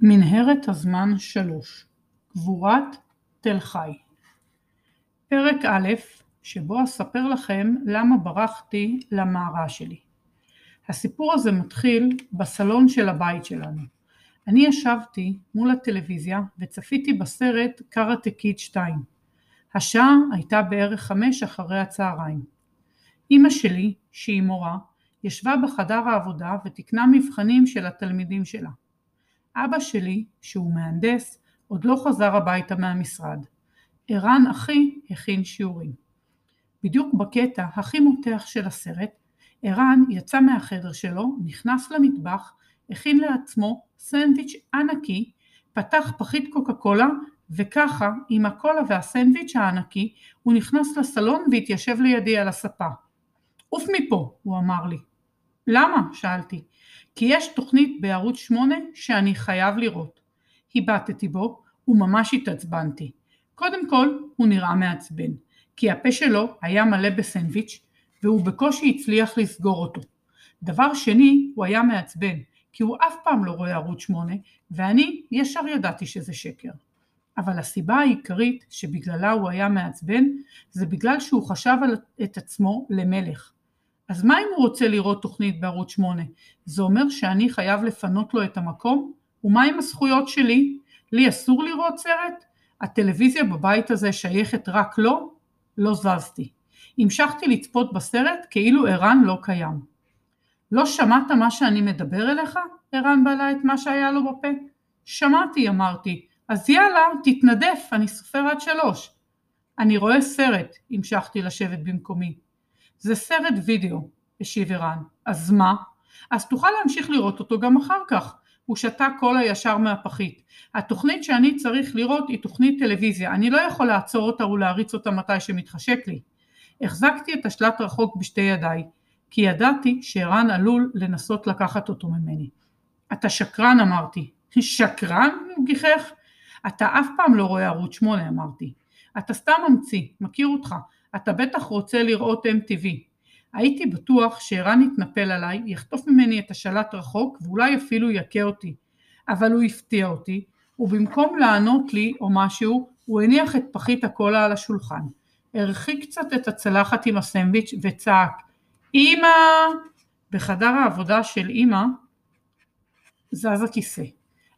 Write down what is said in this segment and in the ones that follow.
מנהרת הזמן 3 גבורת תל חי פרק א' שבו אספר לכם למה ברחתי למערה שלי. הסיפור הזה מתחיל בסלון של הבית שלנו. אני ישבתי מול הטלוויזיה וצפיתי בסרט קראטה קיד 2. השעה הייתה בערך חמש אחרי הצהריים. אמא שלי, שהיא מורה, ישבה בחדר העבודה ותיקנה מבחנים של התלמידים שלה. אבא שלי, שהוא מהנדס, עוד לא חזר הביתה מהמשרד. ערן אחי הכין שיעורים. בדיוק בקטע הכי מותח של הסרט, ערן יצא מהחדר שלו, נכנס למטבח, הכין לעצמו סנדוויץ' ענקי, פתח פחית קוקה קולה וככה עם הקולה והסנדוויץ' הענקי הוא נכנס לסלון והתיישב לידי על הספה. עוף מפה, הוא אמר לי. למה? שאלתי. כי יש תוכנית בערוץ 8 שאני חייב לראות. הבטתי בו וממש התעצבנתי. קודם כל הוא נראה מעצבן, כי הפה שלו היה מלא בסנדוויץ' והוא בקושי הצליח לסגור אותו. דבר שני, הוא היה מעצבן, כי הוא אף פעם לא רואה ערוץ 8 ואני ישר ידעתי שזה שקר. אבל הסיבה העיקרית שבגללה הוא היה מעצבן זה בגלל שהוא חשב את עצמו למלך. אז מה אם הוא רוצה לראות תוכנית בערוץ 8? זה אומר שאני חייב לפנות לו את המקום? ומה עם הזכויות שלי? לי אסור לראות סרט? הטלוויזיה בבית הזה שייכת רק לו? לא זזתי. המשכתי לצפות בסרט כאילו ערן לא קיים. לא שמעת מה שאני מדבר אליך? ערן בלע את מה שהיה לו בפה. שמעתי, אמרתי. אז יאללה, תתנדף, אני סופר עד שלוש. אני רואה סרט, המשכתי לשבת במקומי. זה סרט וידאו, השיב ערן. אז מה? אז תוכל להמשיך לראות אותו גם אחר כך. הוא שתה קולה ישר מהפחית. התוכנית שאני צריך לראות היא תוכנית טלוויזיה. אני לא יכול לעצור אותה ולהריץ אותה מתי שמתחשק לי. החזקתי את השלט רחוק בשתי ידיי, כי ידעתי שערן עלול לנסות לקחת אותו ממני. אתה שקרן אמרתי. שקרן? הוא גיחך. אתה אף פעם לא רואה ערוץ 8 אמרתי. אתה סתם ממציא, מכיר אותך. אתה בטח רוצה לראות MTV. הייתי בטוח שערן יתנפל עליי, יחטוף ממני את השלט רחוק ואולי אפילו יכה אותי. אבל הוא הפתיע אותי, ובמקום לענות לי או משהו, הוא הניח את פחית הקולה על השולחן. הרחיק קצת את הצלחת עם הסנדוויץ' וצעק אמא! בחדר העבודה של אמא זז הכיסא.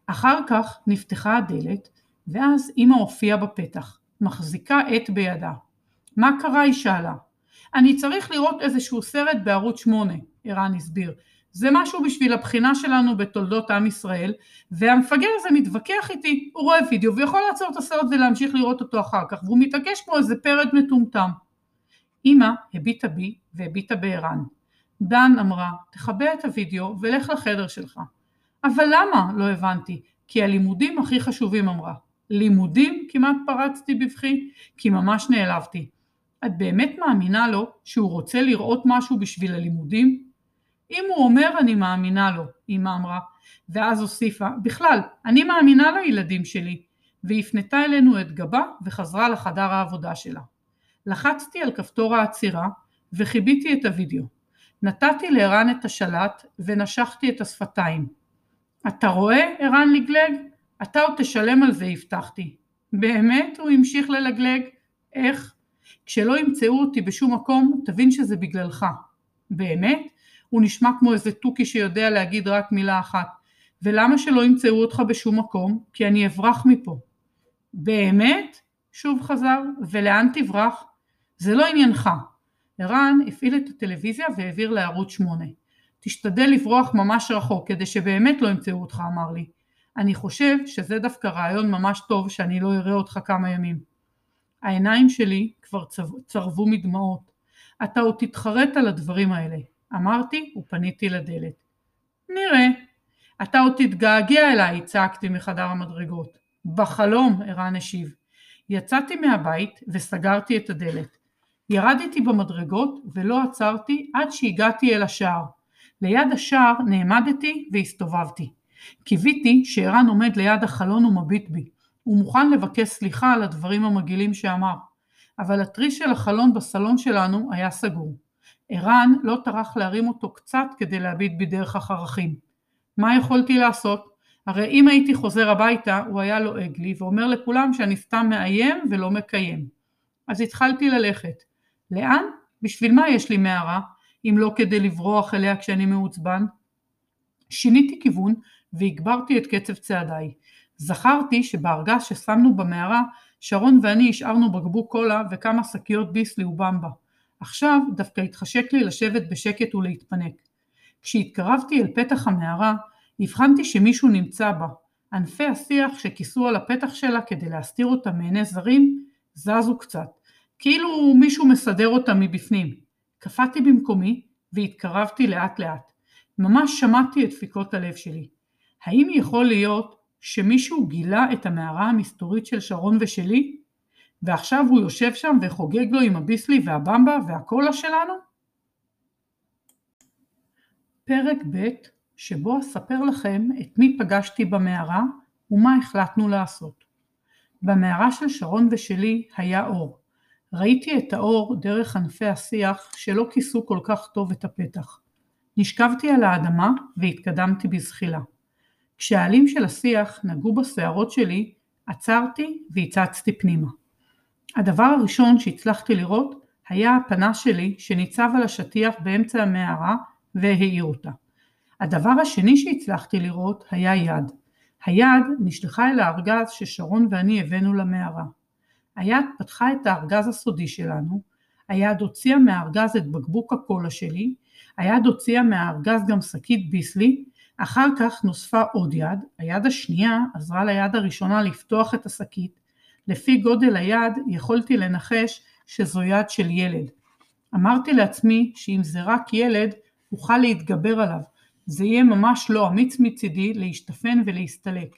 אחר כך נפתחה הדלת ואז אמא הופיעה בפתח, מחזיקה עט בידה. מה קרה? היא שאלה. אני צריך לראות איזשהו סרט בערוץ 8, ערן הסביר. זה משהו בשביל הבחינה שלנו בתולדות עם ישראל, והמפגר הזה מתווכח איתי, הוא רואה וידאו ויכול לעצור את הסרט ולהמשיך לראות אותו אחר כך, והוא מתעקש כמו איזה פרד מטומטם. אמא הביטה בי והביטה בערן. דן אמרה, תכבה את הוידאו ולך לחדר שלך. אבל למה? לא הבנתי. כי הלימודים הכי חשובים אמרה. לימודים? כמעט פרצתי בבכי, כי ממש נעלבתי. את באמת מאמינה לו שהוא רוצה לראות משהו בשביל הלימודים? אם הוא אומר אני מאמינה לו, אמא אמרה, ואז הוסיפה, בכלל, אני מאמינה לילדים שלי, והפנתה אלינו את גבה וחזרה לחדר העבודה שלה. לחצתי על כפתור העצירה וכיביתי את הוידאו. נתתי לערן את השלט ונשכתי את השפתיים. אתה רואה? ערן לגלג? אתה עוד תשלם על זה, הבטחתי. באמת? הוא המשיך ללגלג. איך? כשלא ימצאו אותי בשום מקום, תבין שזה בגללך. באמת? הוא נשמע כמו איזה תוכי שיודע להגיד רק מילה אחת. ולמה שלא ימצאו אותך בשום מקום? כי אני אברח מפה. באמת? שוב חזר, ולאן תברח? זה לא עניינך. ערן הפעיל את הטלוויזיה והעביר לערוץ 8. תשתדל לברוח ממש רחוק כדי שבאמת לא ימצאו אותך, אמר לי. אני חושב שזה דווקא רעיון ממש טוב שאני לא אראה אותך כמה ימים. העיניים שלי כבר צרבו מדמעות. אתה עוד תתחרט על הדברים האלה. אמרתי ופניתי לדלת. נראה. אתה עוד תתגעגע אליי, צעקתי מחדר המדרגות. בחלום, ערן השיב. יצאתי מהבית וסגרתי את הדלת. ירדתי במדרגות ולא עצרתי עד שהגעתי אל השער. ליד השער נעמדתי והסתובבתי. קיוויתי שערן עומד ליד החלון ומביט בי. הוא מוכן לבקש סליחה על הדברים המגעילים שאמר. אבל התריס של החלון בסלון שלנו היה סגור. ערן לא טרח להרים אותו קצת כדי להביט בי דרך החרכים. מה יכולתי לעשות? הרי אם הייתי חוזר הביתה הוא היה לועג לי ואומר לכולם שאני סתם מאיים ולא מקיים. אז התחלתי ללכת. לאן? בשביל מה יש לי מערה, אם לא כדי לברוח אליה כשאני מעוצבן? שיניתי כיוון והגברתי את קצב צעדיי. זכרתי שבארגז ששמנו במערה, שרון ואני השארנו בקבוק קולה וכמה שקיות ביסלי ובמבה. עכשיו דווקא התחשק לי לשבת בשקט ולהתפנק. כשהתקרבתי אל פתח המערה, הבחנתי שמישהו נמצא בה. ענפי השיח שכיסו על הפתח שלה כדי להסתיר אותה מעיני זרים, זזו קצת, כאילו מישהו מסדר אותה מבפנים. קפאתי במקומי והתקרבתי לאט לאט. ממש שמעתי את דפיקות הלב שלי. האם יכול להיות שמישהו גילה את המערה המסתורית של שרון ושלי? ועכשיו הוא יושב שם וחוגג לו עם הביסלי והבמבה והקולה שלנו? פרק ב' שבו אספר לכם את מי פגשתי במערה ומה החלטנו לעשות. במערה של שרון ושלי היה אור. ראיתי את האור דרך ענפי השיח שלא כיסו כל כך טוב את הפתח. נשכבתי על האדמה והתקדמתי בזחילה. כשהעלים של השיח נגעו בשערות שלי, עצרתי והצצתי פנימה. הדבר הראשון שהצלחתי לראות היה הפנס שלי שניצב על השטיח באמצע המערה והאיר אותה. הדבר השני שהצלחתי לראות היה יד. היד נשלחה אל הארגז ששרון ואני הבאנו למערה. היד פתחה את הארגז הסודי שלנו, היד הוציאה מהארגז את בקבוק הקולה שלי, היד הוציאה מהארגז גם שקית ביסלי, אחר כך נוספה עוד יד, היד השנייה עזרה ליד הראשונה לפתוח את השקית, לפי גודל היד יכולתי לנחש שזו יד של ילד. אמרתי לעצמי שאם זה רק ילד, אוכל להתגבר עליו, זה יהיה ממש לא אמיץ מצידי להשתפן ולהסתלק.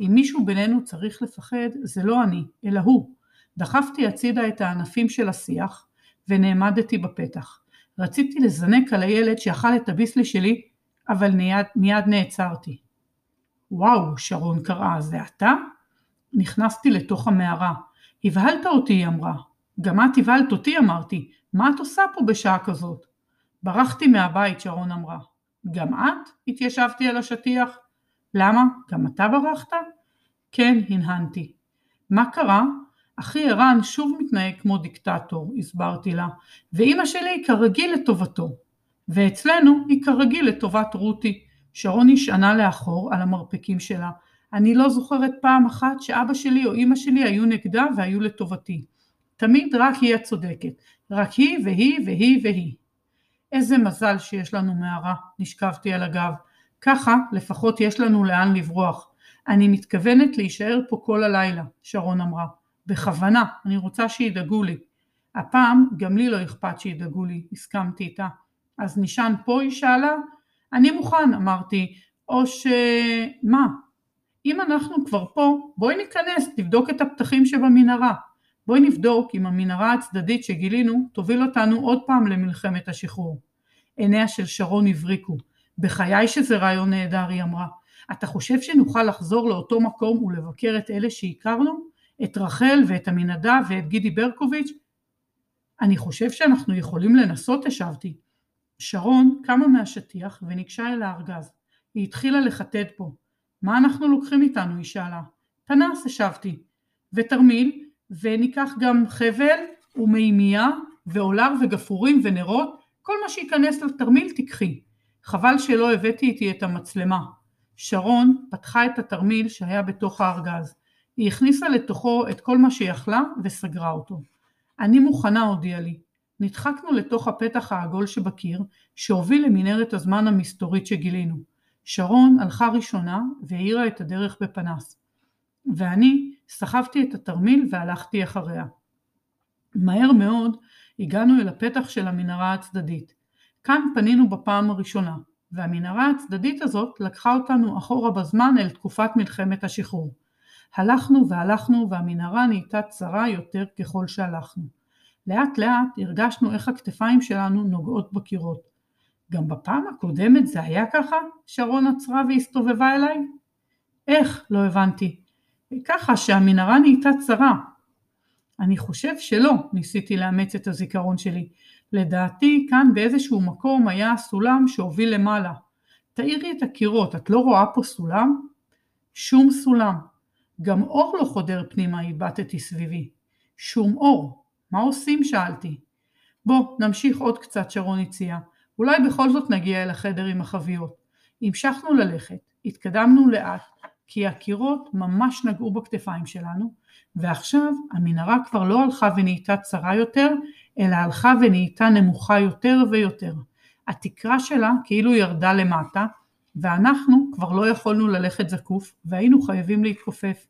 אם מישהו בינינו צריך לפחד, זה לא אני, אלא הוא. דחפתי הצידה את הענפים של השיח, ונעמדתי בפתח. רציתי לזנק על הילד שאכל את הביסלי שלי, אבל מיד, מיד נעצרתי. וואו, שרון קראה, זה אתה? נכנסתי לתוך המערה. הבהלת אותי, היא אמרה. גם את הבהלת אותי, אמרתי. מה את עושה פה בשעה כזאת? ברחתי מהבית, שרון אמרה. גם את? התיישבתי על השטיח. למה? גם אתה ברחת? כן, הנהנתי. מה קרה? אחי ערן שוב מתנהג כמו דיקטטור, הסברתי לה, ואימא שלי כרגיל לטובתו. ואצלנו היא כרגיל לטובת רותי. שרון נשענה לאחור על המרפקים שלה. אני לא זוכרת פעם אחת שאבא שלי או אימא שלי היו נגדה והיו לטובתי. תמיד רק היא הצודקת. רק היא והיא והיא והיא. איזה מזל שיש לנו מערה, נשכבתי על הגב. ככה לפחות יש לנו לאן לברוח. אני מתכוונת להישאר פה כל הלילה, שרון אמרה. בכוונה, אני רוצה שידאגו לי. הפעם גם לי לא אכפת שידאגו לי, הסכמתי איתה. אז נשען פה? היא שאלה. אני מוכן, אמרתי. או ש... מה? אם אנחנו כבר פה, בואי ניכנס, תבדוק את הפתחים שבמנהרה. בואי נבדוק אם המנהרה הצדדית שגילינו תוביל אותנו עוד פעם למלחמת השחרור. עיניה של שרון הבריקו. בחיי שזה רעיון נהדר, היא אמרה. אתה חושב שנוכל לחזור לאותו מקום ולבקר את אלה שהכרנו? את רחל ואת עמינדב ואת גידי ברקוביץ'? אני חושב שאנחנו יכולים לנסות, השבתי. שרון קמה מהשטיח וניגשה אל הארגז. היא התחילה לחטט פה. מה אנחנו לוקחים איתנו? היא שאלה. פנס, השבתי. ותרמיל, וניקח גם חבל ומימייה ועולר וגפורים ונרות, כל מה שייכנס לתרמיל תיקחי. חבל שלא הבאתי איתי את המצלמה. שרון פתחה את התרמיל שהיה בתוך הארגז. היא הכניסה לתוכו את כל מה שיכלה וסגרה אותו. אני מוכנה, הודיעה לי. נדחקנו לתוך הפתח העגול שבקיר, שהוביל למנהרת הזמן המסתורית שגילינו. שרון הלכה ראשונה והאירה את הדרך בפנס. ואני סחבתי את התרמיל והלכתי אחריה. מהר מאוד הגענו אל הפתח של המנהרה הצדדית. כאן פנינו בפעם הראשונה, והמנהרה הצדדית הזאת לקחה אותנו אחורה בזמן אל תקופת מלחמת השחרור. הלכנו והלכנו והמנהרה נהייתה צרה יותר ככל שהלכנו. לאט לאט הרגשנו איך הכתפיים שלנו נוגעות בקירות. גם בפעם הקודמת זה היה ככה? שרון עצרה והסתובבה אליי? איך? לא הבנתי. ככה שהמנהרה נהייתה צרה. אני חושב שלא, ניסיתי לאמץ את הזיכרון שלי. לדעתי כאן באיזשהו מקום היה הסולם שהוביל למעלה. תאירי את הקירות, את לא רואה פה סולם? שום סולם. גם אור לא חודר פנימה, הבטתי סביבי. שום אור. מה עושים? שאלתי. בוא, נמשיך עוד קצת, שרון הציע. אולי בכל זאת נגיע אל החדר עם החביות. המשכנו ללכת, התקדמנו לאט, כי הקירות ממש נגעו בכתפיים שלנו, ועכשיו המנהרה כבר לא הלכה ונהייתה צרה יותר, אלא הלכה ונהייתה נמוכה יותר ויותר. התקרה שלה כאילו ירדה למטה, ואנחנו כבר לא יכולנו ללכת זקוף, והיינו חייבים להתכופף.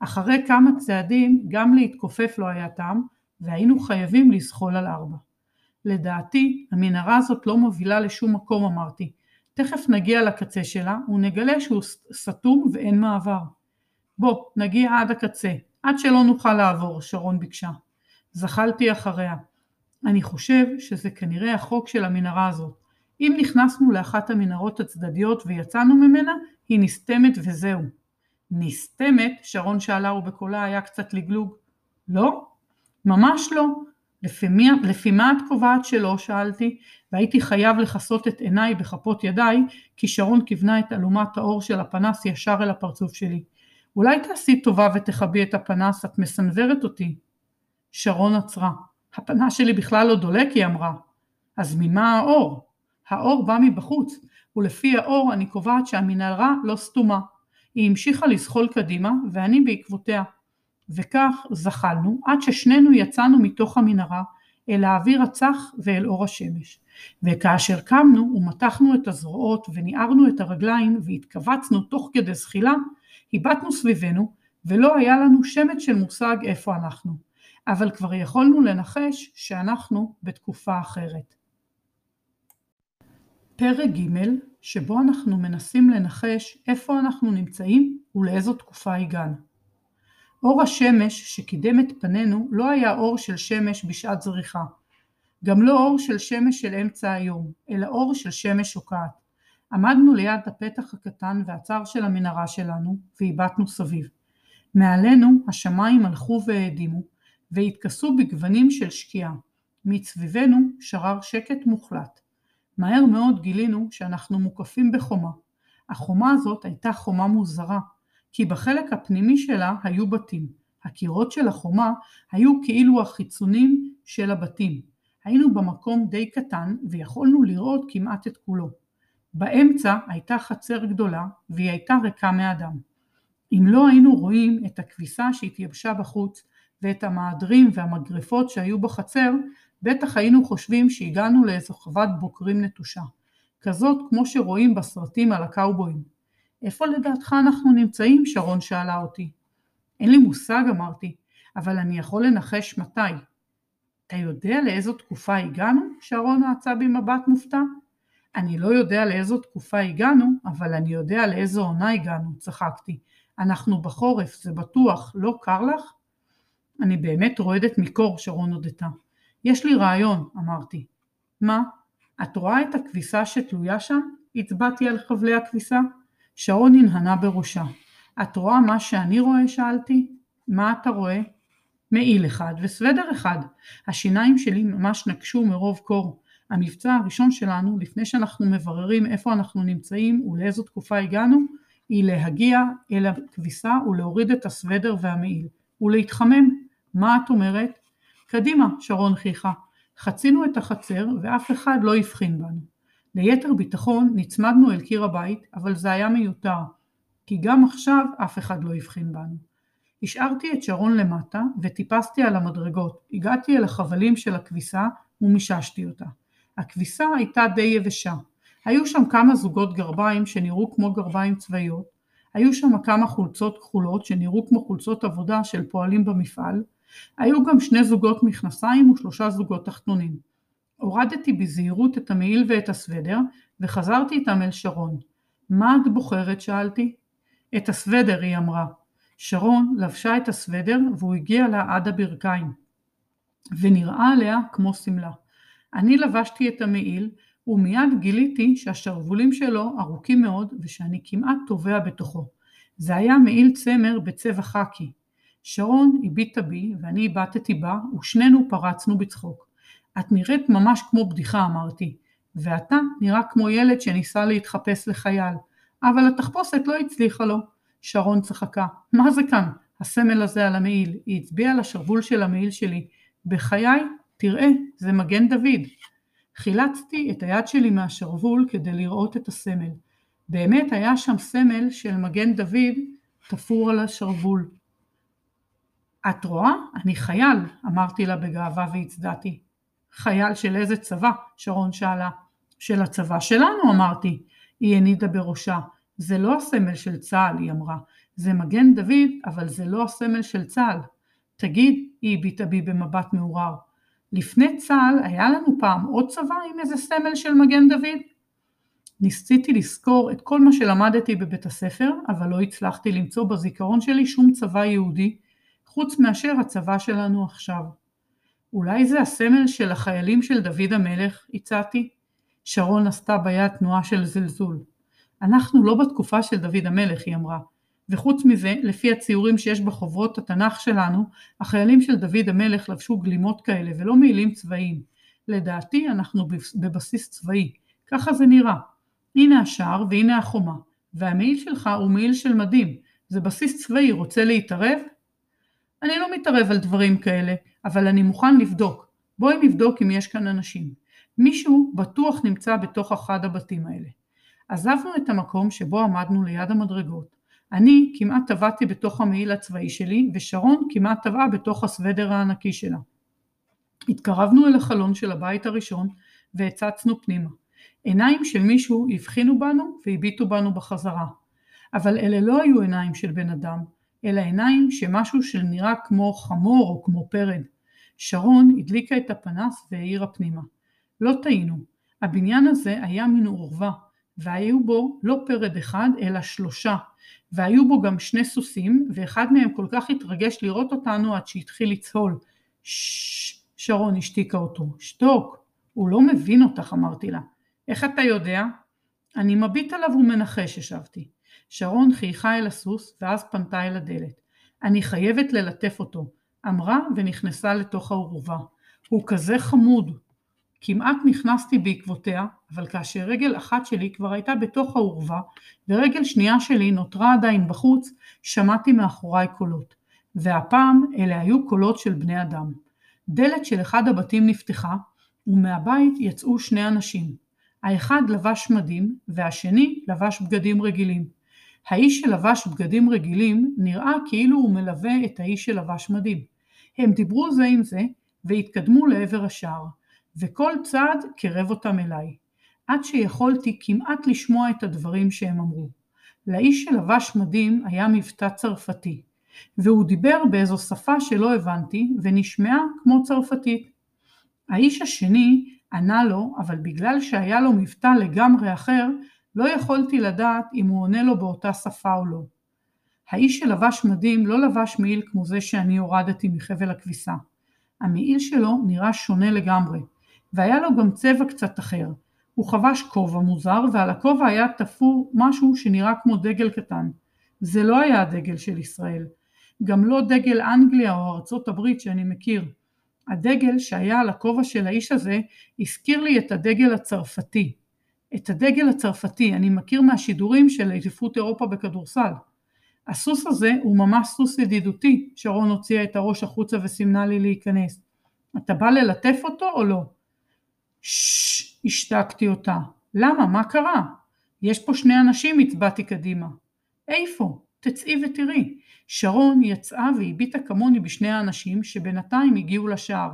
אחרי כמה צעדים גם להתכופף לא היה טעם, והיינו חייבים לזחול על ארבע. לדעתי, המנהרה הזאת לא מובילה לשום מקום אמרתי. תכף נגיע לקצה שלה ונגלה שהוא סתום ואין מעבר. בוא, נגיע עד הקצה, עד שלא נוכל לעבור, שרון ביקשה. זחלתי אחריה. אני חושב שזה כנראה החוק של המנהרה הזאת. אם נכנסנו לאחת המנהרות הצדדיות ויצאנו ממנה, היא נסתמת וזהו. נסתמת? שרון שאלה ובקולה היה קצת לגלוג. לא? ממש לא. לפי, מי, לפי מה את קובעת שלא? שאלתי, והייתי חייב לכסות את עיניי בכפות ידיי, כי שרון כיוונה את אלומת האור של הפנס ישר אל הפרצוף שלי. אולי תעשי טובה ותכבי את הפנס, את מסנוורת אותי. שרון עצרה. הפנס שלי בכלל לא דולק, היא אמרה. אז ממה האור? האור בא מבחוץ, ולפי האור אני קובעת שהמנהרה לא סתומה. היא המשיכה לזחול קדימה, ואני בעקבותיה. וכך זחלנו עד ששנינו יצאנו מתוך המנהרה אל האוויר הצח ואל אור השמש. וכאשר קמנו ומתחנו את הזרועות וניערנו את הרגליים והתכווצנו תוך כדי זחילה, הבטנו סביבנו ולא היה לנו שמץ של מושג איפה אנחנו, אבל כבר יכולנו לנחש שאנחנו בתקופה אחרת. פרק ג' שבו אנחנו מנסים לנחש איפה אנחנו נמצאים ולאיזו תקופה הגענו. אור השמש שקידם את פנינו לא היה אור של שמש בשעת זריחה, גם לא אור של שמש של אמצע היום, אלא אור של שמש שוקעת. עמדנו ליד הפתח הקטן והצר של המנהרה שלנו, והבטנו סביב. מעלינו השמיים הלכו והאדימו, והתכסו בגוונים של שקיעה. מסביבנו שרר שקט מוחלט. מהר מאוד גילינו שאנחנו מוקפים בחומה. החומה הזאת הייתה חומה מוזרה, כי בחלק הפנימי שלה היו בתים. הקירות של החומה היו כאילו החיצונים של הבתים. היינו במקום די קטן ויכולנו לראות כמעט את כולו. באמצע הייתה חצר גדולה והיא הייתה ריקה מאדם. אם לא היינו רואים את הכביסה שהתייבשה בחוץ ואת המהדרים והמגרפות שהיו בחצר, בטח היינו חושבים שהגענו לאיזו חוות בוקרים נטושה, כזאת כמו שרואים בסרטים על הקאובויים. איפה לדעתך אנחנו נמצאים? שרון שאלה אותי. אין לי מושג, אמרתי, אבל אני יכול לנחש מתי. אתה יודע לאיזו תקופה הגענו? שרון נעצה בי מבט מופתע. אני לא יודע לאיזו תקופה הגענו, אבל אני יודע לאיזו עונה הגענו, צחקתי. אנחנו בחורף, זה בטוח, לא קר לך? אני באמת רועדת מקור, שרון הודתה. יש לי רעיון, אמרתי. מה? את רואה את הכביסה שתלויה שם? הצבעתי על חבלי הכביסה. שרון הנהנה בראשה. את רואה מה שאני רואה? שאלתי. מה אתה רואה? מעיל אחד וסוודר אחד. השיניים שלי ממש נקשו מרוב קור. המבצע הראשון שלנו, לפני שאנחנו מבררים איפה אנחנו נמצאים ולאיזו תקופה הגענו, היא להגיע אל הכביסה ולהוריד את הסוודר והמעיל, ולהתחמם. מה את אומרת? קדימה, שרון חיכה. חצינו את החצר ואף אחד לא הבחין בנו. ליתר ביטחון נצמדנו אל קיר הבית, אבל זה היה מיותר, כי גם עכשיו אף אחד לא הבחין בנו. השארתי את שרון למטה וטיפסתי על המדרגות, הגעתי אל החבלים של הכביסה ומיששתי אותה. הכביסה הייתה די יבשה. היו שם כמה זוגות גרביים שנראו כמו גרביים צבאיות, היו שם כמה חולצות כחולות שנראו כמו חולצות עבודה של פועלים במפעל, היו גם שני זוגות מכנסיים ושלושה זוגות תחתונים. הורדתי בזהירות את המעיל ואת הסוודר וחזרתי איתם אל שרון. מה את בוחרת? שאלתי. את הסוודר, היא אמרה. שרון לבשה את הסוודר והוא הגיע לה עד הברכיים, ונראה עליה כמו שמלה. אני לבשתי את המעיל ומיד גיליתי שהשרוולים שלו ארוכים מאוד ושאני כמעט טובע בתוכו. זה היה מעיל צמר בצבע חאקי. שרון הביטה בי ואני הבטתי בה ושנינו פרצנו בצחוק. את נראית ממש כמו בדיחה אמרתי, ואתה נראה כמו ילד שניסה להתחפש לחייל, אבל התחפושת לא הצליחה לו. שרון צחקה. מה זה כאן? הסמל הזה על המעיל. היא הצביעה על של המעיל שלי. בחיי, תראה, זה מגן דוד. חילצתי את היד שלי מהשרוול כדי לראות את הסמל. באמת היה שם סמל של מגן דוד תפור על השרוול. את רואה? אני חייל, אמרתי לה בגאווה והצדעתי. חייל של איזה צבא? שרון שאלה. של הצבא שלנו, אמרתי. היא הנידה בראשה. זה לא הסמל של צה"ל, היא אמרה. זה מגן דוד, אבל זה לא הסמל של צה"ל. תגיד, היא הביטה בי במבט מעורר, לפני צה"ל היה לנו פעם עוד צבא עם איזה סמל של מגן דוד? ניסיתי לזכור את כל מה שלמדתי בבית הספר, אבל לא הצלחתי למצוא בזיכרון שלי שום צבא יהודי, חוץ מאשר הצבא שלנו עכשיו. אולי זה הסמל של החיילים של דוד המלך, הצעתי? שרון עשתה ביד תנועה של זלזול. אנחנו לא בתקופה של דוד המלך, היא אמרה. וחוץ מזה, לפי הציורים שיש בחוברות התנ"ך שלנו, החיילים של דוד המלך לבשו גלימות כאלה ולא מעילים צבאיים. לדעתי אנחנו בבסיס צבאי, ככה זה נראה. הנה השער והנה החומה, והמעיל שלך הוא מעיל של מדים, זה בסיס צבאי, רוצה להתערב? אני לא מתערב על דברים כאלה, אבל אני מוכן לבדוק. בואי נבדוק אם יש כאן אנשים. מישהו בטוח נמצא בתוך אחד הבתים האלה. עזבנו את המקום שבו עמדנו ליד המדרגות. אני כמעט טבעתי בתוך המעיל הצבאי שלי, ושרון כמעט טבעה בתוך הסוודר הענקי שלה. התקרבנו אל החלון של הבית הראשון והצצנו פנימה. עיניים של מישהו הבחינו בנו והביטו בנו בחזרה. אבל אלה לא היו עיניים של בן אדם, אלא עיניים שמשהו שנראה כמו חמור או כמו פרד. שרון הדליקה את הפנס והאירה פנימה. לא טעינו, הבניין הזה היה מן עורווה, והיו בו לא פרד אחד אלא שלושה, והיו בו גם שני סוסים, ואחד מהם כל כך התרגש לראות אותנו עד שהתחיל לצהול. ששש, שרון השתיקה אותו. שתוק, הוא לא מבין אותך, אמרתי לה. איך אתה יודע? אני מביט עליו ומנחש, השבתי. שרון חייכה אל הסוס, ואז פנתה אל הדלת. אני חייבת ללטף אותו, אמרה ונכנסה לתוך האורווה. הוא כזה חמוד. כמעט נכנסתי בעקבותיה, אבל כאשר רגל אחת שלי כבר הייתה בתוך האורווה, ורגל שנייה שלי נותרה עדיין בחוץ, שמעתי מאחוריי קולות. והפעם אלה היו קולות של בני אדם. דלת של אחד הבתים נפתחה, ומהבית יצאו שני אנשים. האחד לבש מדים, והשני לבש בגדים רגילים. האיש שלבש בגדים רגילים נראה כאילו הוא מלווה את האיש שלבש מדים. הם דיברו זה עם זה, והתקדמו לעבר השער. וכל צעד קרב אותם אליי, עד שיכולתי כמעט לשמוע את הדברים שהם אמרו. לאיש שלבש מדים היה מבטא צרפתי, והוא דיבר באיזו שפה שלא הבנתי ונשמעה כמו צרפתית. האיש השני ענה לו, אבל בגלל שהיה לו מבטא לגמרי אחר, לא יכולתי לדעת אם הוא עונה לו באותה שפה או לא. האיש שלבש מדים לא לבש מעיל כמו זה שאני הורדתי מחבל הכביסה. המעיל שלו נראה שונה לגמרי, והיה לו גם צבע קצת אחר. הוא חבש כובע מוזר ועל הכובע היה תפור משהו שנראה כמו דגל קטן. זה לא היה הדגל של ישראל. גם לא דגל אנגליה או ארצות הברית שאני מכיר. הדגל שהיה על הכובע של האיש הזה הזכיר לי את הדגל הצרפתי. את הדגל הצרפתי אני מכיר מהשידורים של אליפות אירופה בכדורסל. הסוס הזה הוא ממש סוס ידידותי, שרון הוציאה את הראש החוצה וסימנה לי להיכנס. אתה בא ללטף אותו או לא? ששש, השתקתי אותה. למה? מה קרה? יש פה שני אנשים, הצבעתי קדימה. איפה? תצאי ותראי. שרון יצאה והביטה כמוני בשני האנשים שבינתיים הגיעו לשער.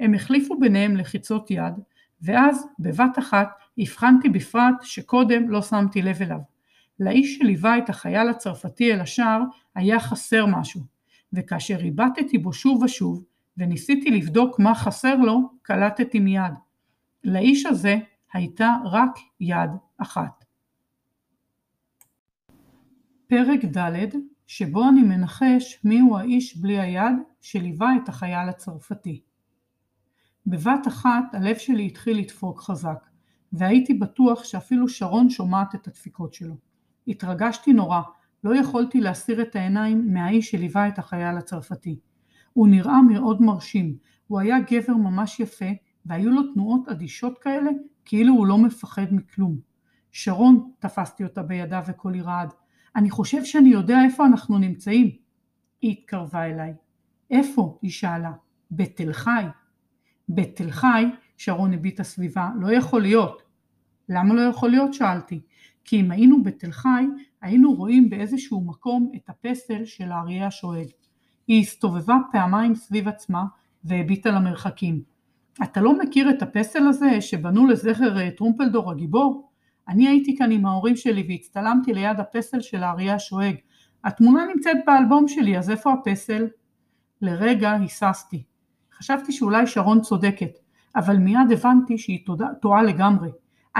הם החליפו ביניהם לחיצות יד, ואז בבת אחת הבחנתי בפרט שקודם לא שמתי לב אליו. לאיש שליווה את החייל הצרפתי אל השער היה חסר משהו, וכאשר הבטתי בו שוב ושוב וניסיתי לבדוק מה חסר לו, קלטתי מיד. לאיש הזה הייתה רק יד אחת. פרק ד' שבו אני מנחש מיהו האיש בלי היד שליווה את החייל הצרפתי. בבת אחת הלב שלי התחיל לדפוק חזק, והייתי בטוח שאפילו שרון שומעת את הדפיקות שלו. התרגשתי נורא, לא יכולתי להסיר את העיניים מהאיש שליווה את החייל הצרפתי. הוא נראה מאוד מרשים, הוא היה גבר ממש יפה והיו לו תנועות אדישות כאלה, כאילו הוא לא מפחד מכלום. שרון, תפסתי אותה בידה וקולי רעד, אני חושב שאני יודע איפה אנחנו נמצאים. היא התקרבה אליי. איפה? היא שאלה. בתל חי. בתל חי, שרון הביטה סביבה, לא יכול להיות. למה לא יכול להיות? שאלתי. כי אם היינו בתל חי, היינו רואים באיזשהו מקום את הפסל של האריה השואג. היא הסתובבה פעמיים סביב עצמה והביטה למרחקים. אתה לא מכיר את הפסל הזה שבנו לזכר אה, טרומפלדור הגיבור? אני הייתי כאן עם ההורים שלי והצטלמתי ליד הפסל של האריה השואג. התמונה נמצאת באלבום שלי, אז איפה הפסל? לרגע היססתי. חשבתי שאולי שרון צודקת, אבל מיד הבנתי שהיא טועה לגמרי.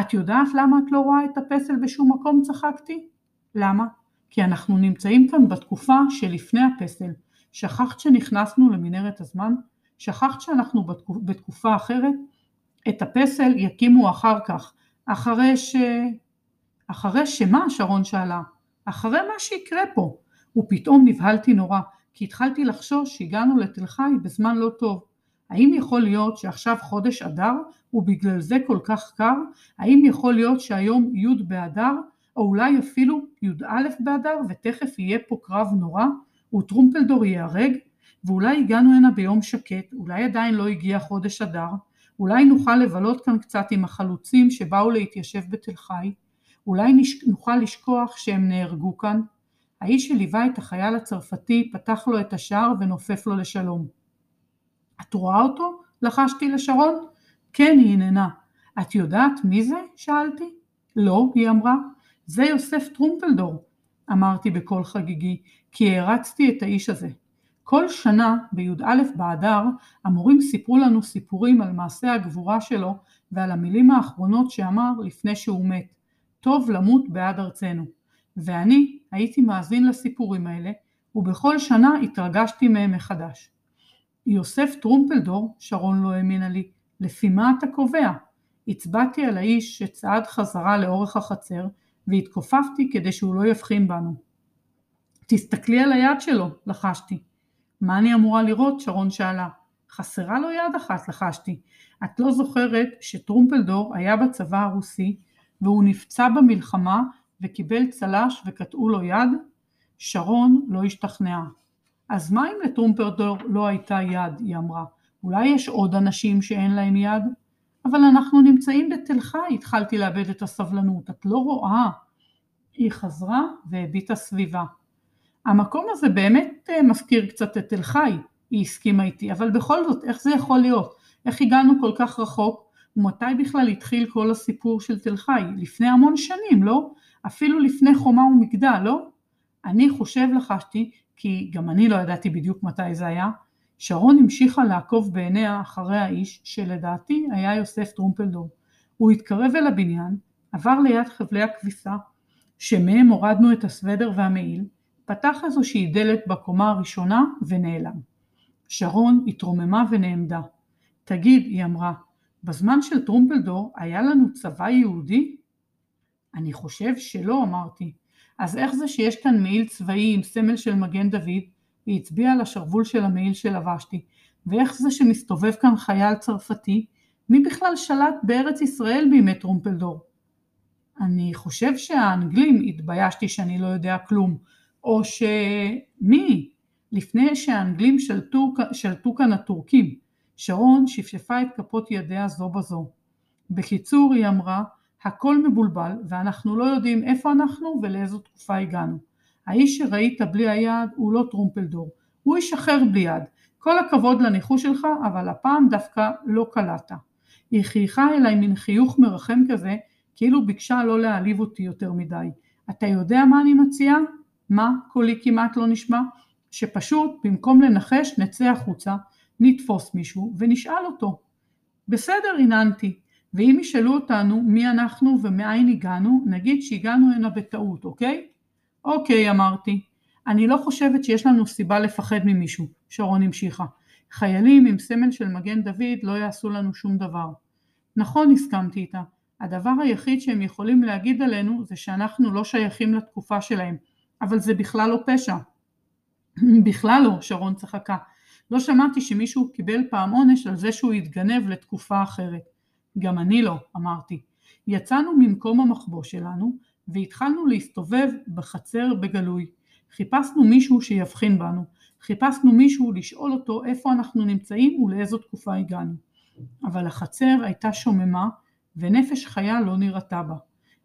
את יודעת למה את לא רואה את הפסל בשום מקום? צחקתי. למה? כי אנחנו נמצאים כאן בתקופה שלפני הפסל. שכחת שנכנסנו למנהרת הזמן? שכחת שאנחנו בתקופה אחרת? את הפסל יקימו אחר כך, אחרי ש... אחרי שמה? שרון שאלה. אחרי מה שיקרה פה. ופתאום נבהלתי נורא, כי התחלתי לחשוש שהגענו לתל חי בזמן לא טוב. האם יכול להיות שעכשיו חודש אדר ובגלל זה כל כך קר? האם יכול להיות שהיום י' באדר או אולי אפילו י"א באדר ותכף יהיה פה קרב נורא וטרומפלדור ייהרג ואולי הגענו הנה ביום שקט, אולי עדיין לא הגיע חודש אדר, אולי נוכל לבלות כאן קצת עם החלוצים שבאו להתיישב בתל חי, אולי. נוכל לשכוח שהם נהרגו כאן. האיש שליווה את החייל הצרפתי פתח לו את השער ונופף לו לשלום. את רואה אותו? לחשתי לשרון. כן, היא הננה. את יודעת מי זה? שאלתי. לא, היא אמרה. זה יוסף טרומפלדור, אמרתי בקול חגיגי, כי הערצתי את האיש הזה. כל שנה בי"א באדר המורים סיפרו לנו סיפורים על מעשה הגבורה שלו ועל המילים האחרונות שאמר לפני שהוא מת, טוב למות בעד ארצנו. ואני הייתי מאזין לסיפורים האלה ובכל שנה התרגשתי מהם מחדש. יוסף טרומפלדור, שרון לא האמינה לי, לפי מה אתה קובע? הצבעתי על האיש שצעד חזרה לאורך החצר והתכופפתי כדי שהוא לא יבחין בנו. תסתכלי על היד שלו, לחשתי. מה אני אמורה לראות? שרון שאלה. חסרה לו יד אחת, לחשתי. את לא זוכרת שטרומפלדור היה בצבא הרוסי והוא נפצע במלחמה וקיבל צל"ש וקטעו לו יד? שרון לא השתכנעה. אז מה אם לטרומפלדור לא הייתה יד? היא אמרה. אולי יש עוד אנשים שאין להם יד? אבל אנחנו נמצאים בתל חי, התחלתי לאבד את הסבלנות, את לא רואה. היא חזרה והביטה סביבה. המקום הזה באמת אה, מזכיר קצת את תל חי, היא הסכימה איתי, אבל בכל זאת, איך זה יכול להיות? איך הגענו כל כך רחוק? ומתי בכלל התחיל כל הסיפור של תל חי? לפני המון שנים, לא? אפילו לפני חומה ומגדל, לא? אני חושב לחשתי, כי גם אני לא ידעתי בדיוק מתי זה היה, שרון המשיכה לעקוב בעיניה אחרי האיש שלדעתי היה יוסף טרומפלדור. הוא התקרב אל הבניין, עבר ליד חבלי הכביסה, שמהם הורדנו את הסוודר והמעיל, פתח איזושהי דלת בקומה הראשונה ונעלם. שרון התרוממה ונעמדה. תגיד, היא אמרה, בזמן של טרומפלדור היה לנו צבא יהודי? אני חושב שלא, אמרתי. אז איך זה שיש כאן מעיל צבאי עם סמל של מגן דוד היא הצביעה על השרוול של המעיל שלבשתי. ואיך זה שמסתובב כאן חייל צרפתי? מי בכלל שלט בארץ ישראל בימי טרומפלדור? אני חושב שהאנגלים, התביישתי שאני לא יודע כלום, או שמי? לפני שהאנגלים שלטו, שלטו כאן הטורקים. שרון שפשפה את כפות ידיה זו בזו. בקיצור, היא אמרה, הכל מבולבל ואנחנו לא יודעים איפה אנחנו ולאיזו תקופה הגענו. האיש שראית בלי היד הוא לא טרומפלדור, הוא איש אחר בלי יד. כל הכבוד לניחוש שלך, אבל הפעם דווקא לא קלעת. היא חייכה אליי מן חיוך מרחם כזה, כאילו ביקשה לא להעליב אותי יותר מדי. אתה יודע מה אני מציעה? מה? קולי כמעט לא נשמע? שפשוט במקום לנחש נצא החוצה, נתפוס מישהו ונשאל אותו. בסדר, הננתי, ואם ישאלו אותנו מי אנחנו ומאין הגענו, נגיד שהגענו הנה בטעות, אוקיי? אוקיי, אמרתי. אני לא חושבת שיש לנו סיבה לפחד ממישהו, שרון המשיכה. חיילים עם סמל של מגן דוד לא יעשו לנו שום דבר. נכון, הסכמתי איתה. הדבר היחיד שהם יכולים להגיד עלינו זה שאנחנו לא שייכים לתקופה שלהם, אבל זה בכלל לא פשע. בכלל לא, שרון צחקה. לא שמעתי שמישהו קיבל פעם עונש על זה שהוא התגנב לתקופה אחרת. גם אני לא, אמרתי. יצאנו ממקום המחבוא שלנו, והתחלנו להסתובב בחצר בגלוי. חיפשנו מישהו שיבחין בנו, חיפשנו מישהו לשאול אותו איפה אנחנו נמצאים ולאיזו תקופה הגענו. אבל החצר הייתה שוממה ונפש חיה לא נראתה בה.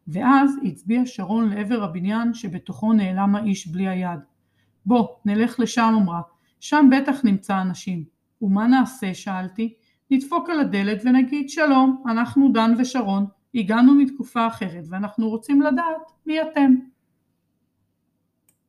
ואז הצביע שרון לעבר הבניין שבתוכו נעלם האיש בלי היד. בוא, נלך לשם אמרה, שם בטח נמצא אנשים. ומה נעשה? שאלתי. נדפוק על הדלת ונגיד שלום, אנחנו דן ושרון, הגענו מתקופה אחרת ואנחנו רוצים לדעת מי אתם.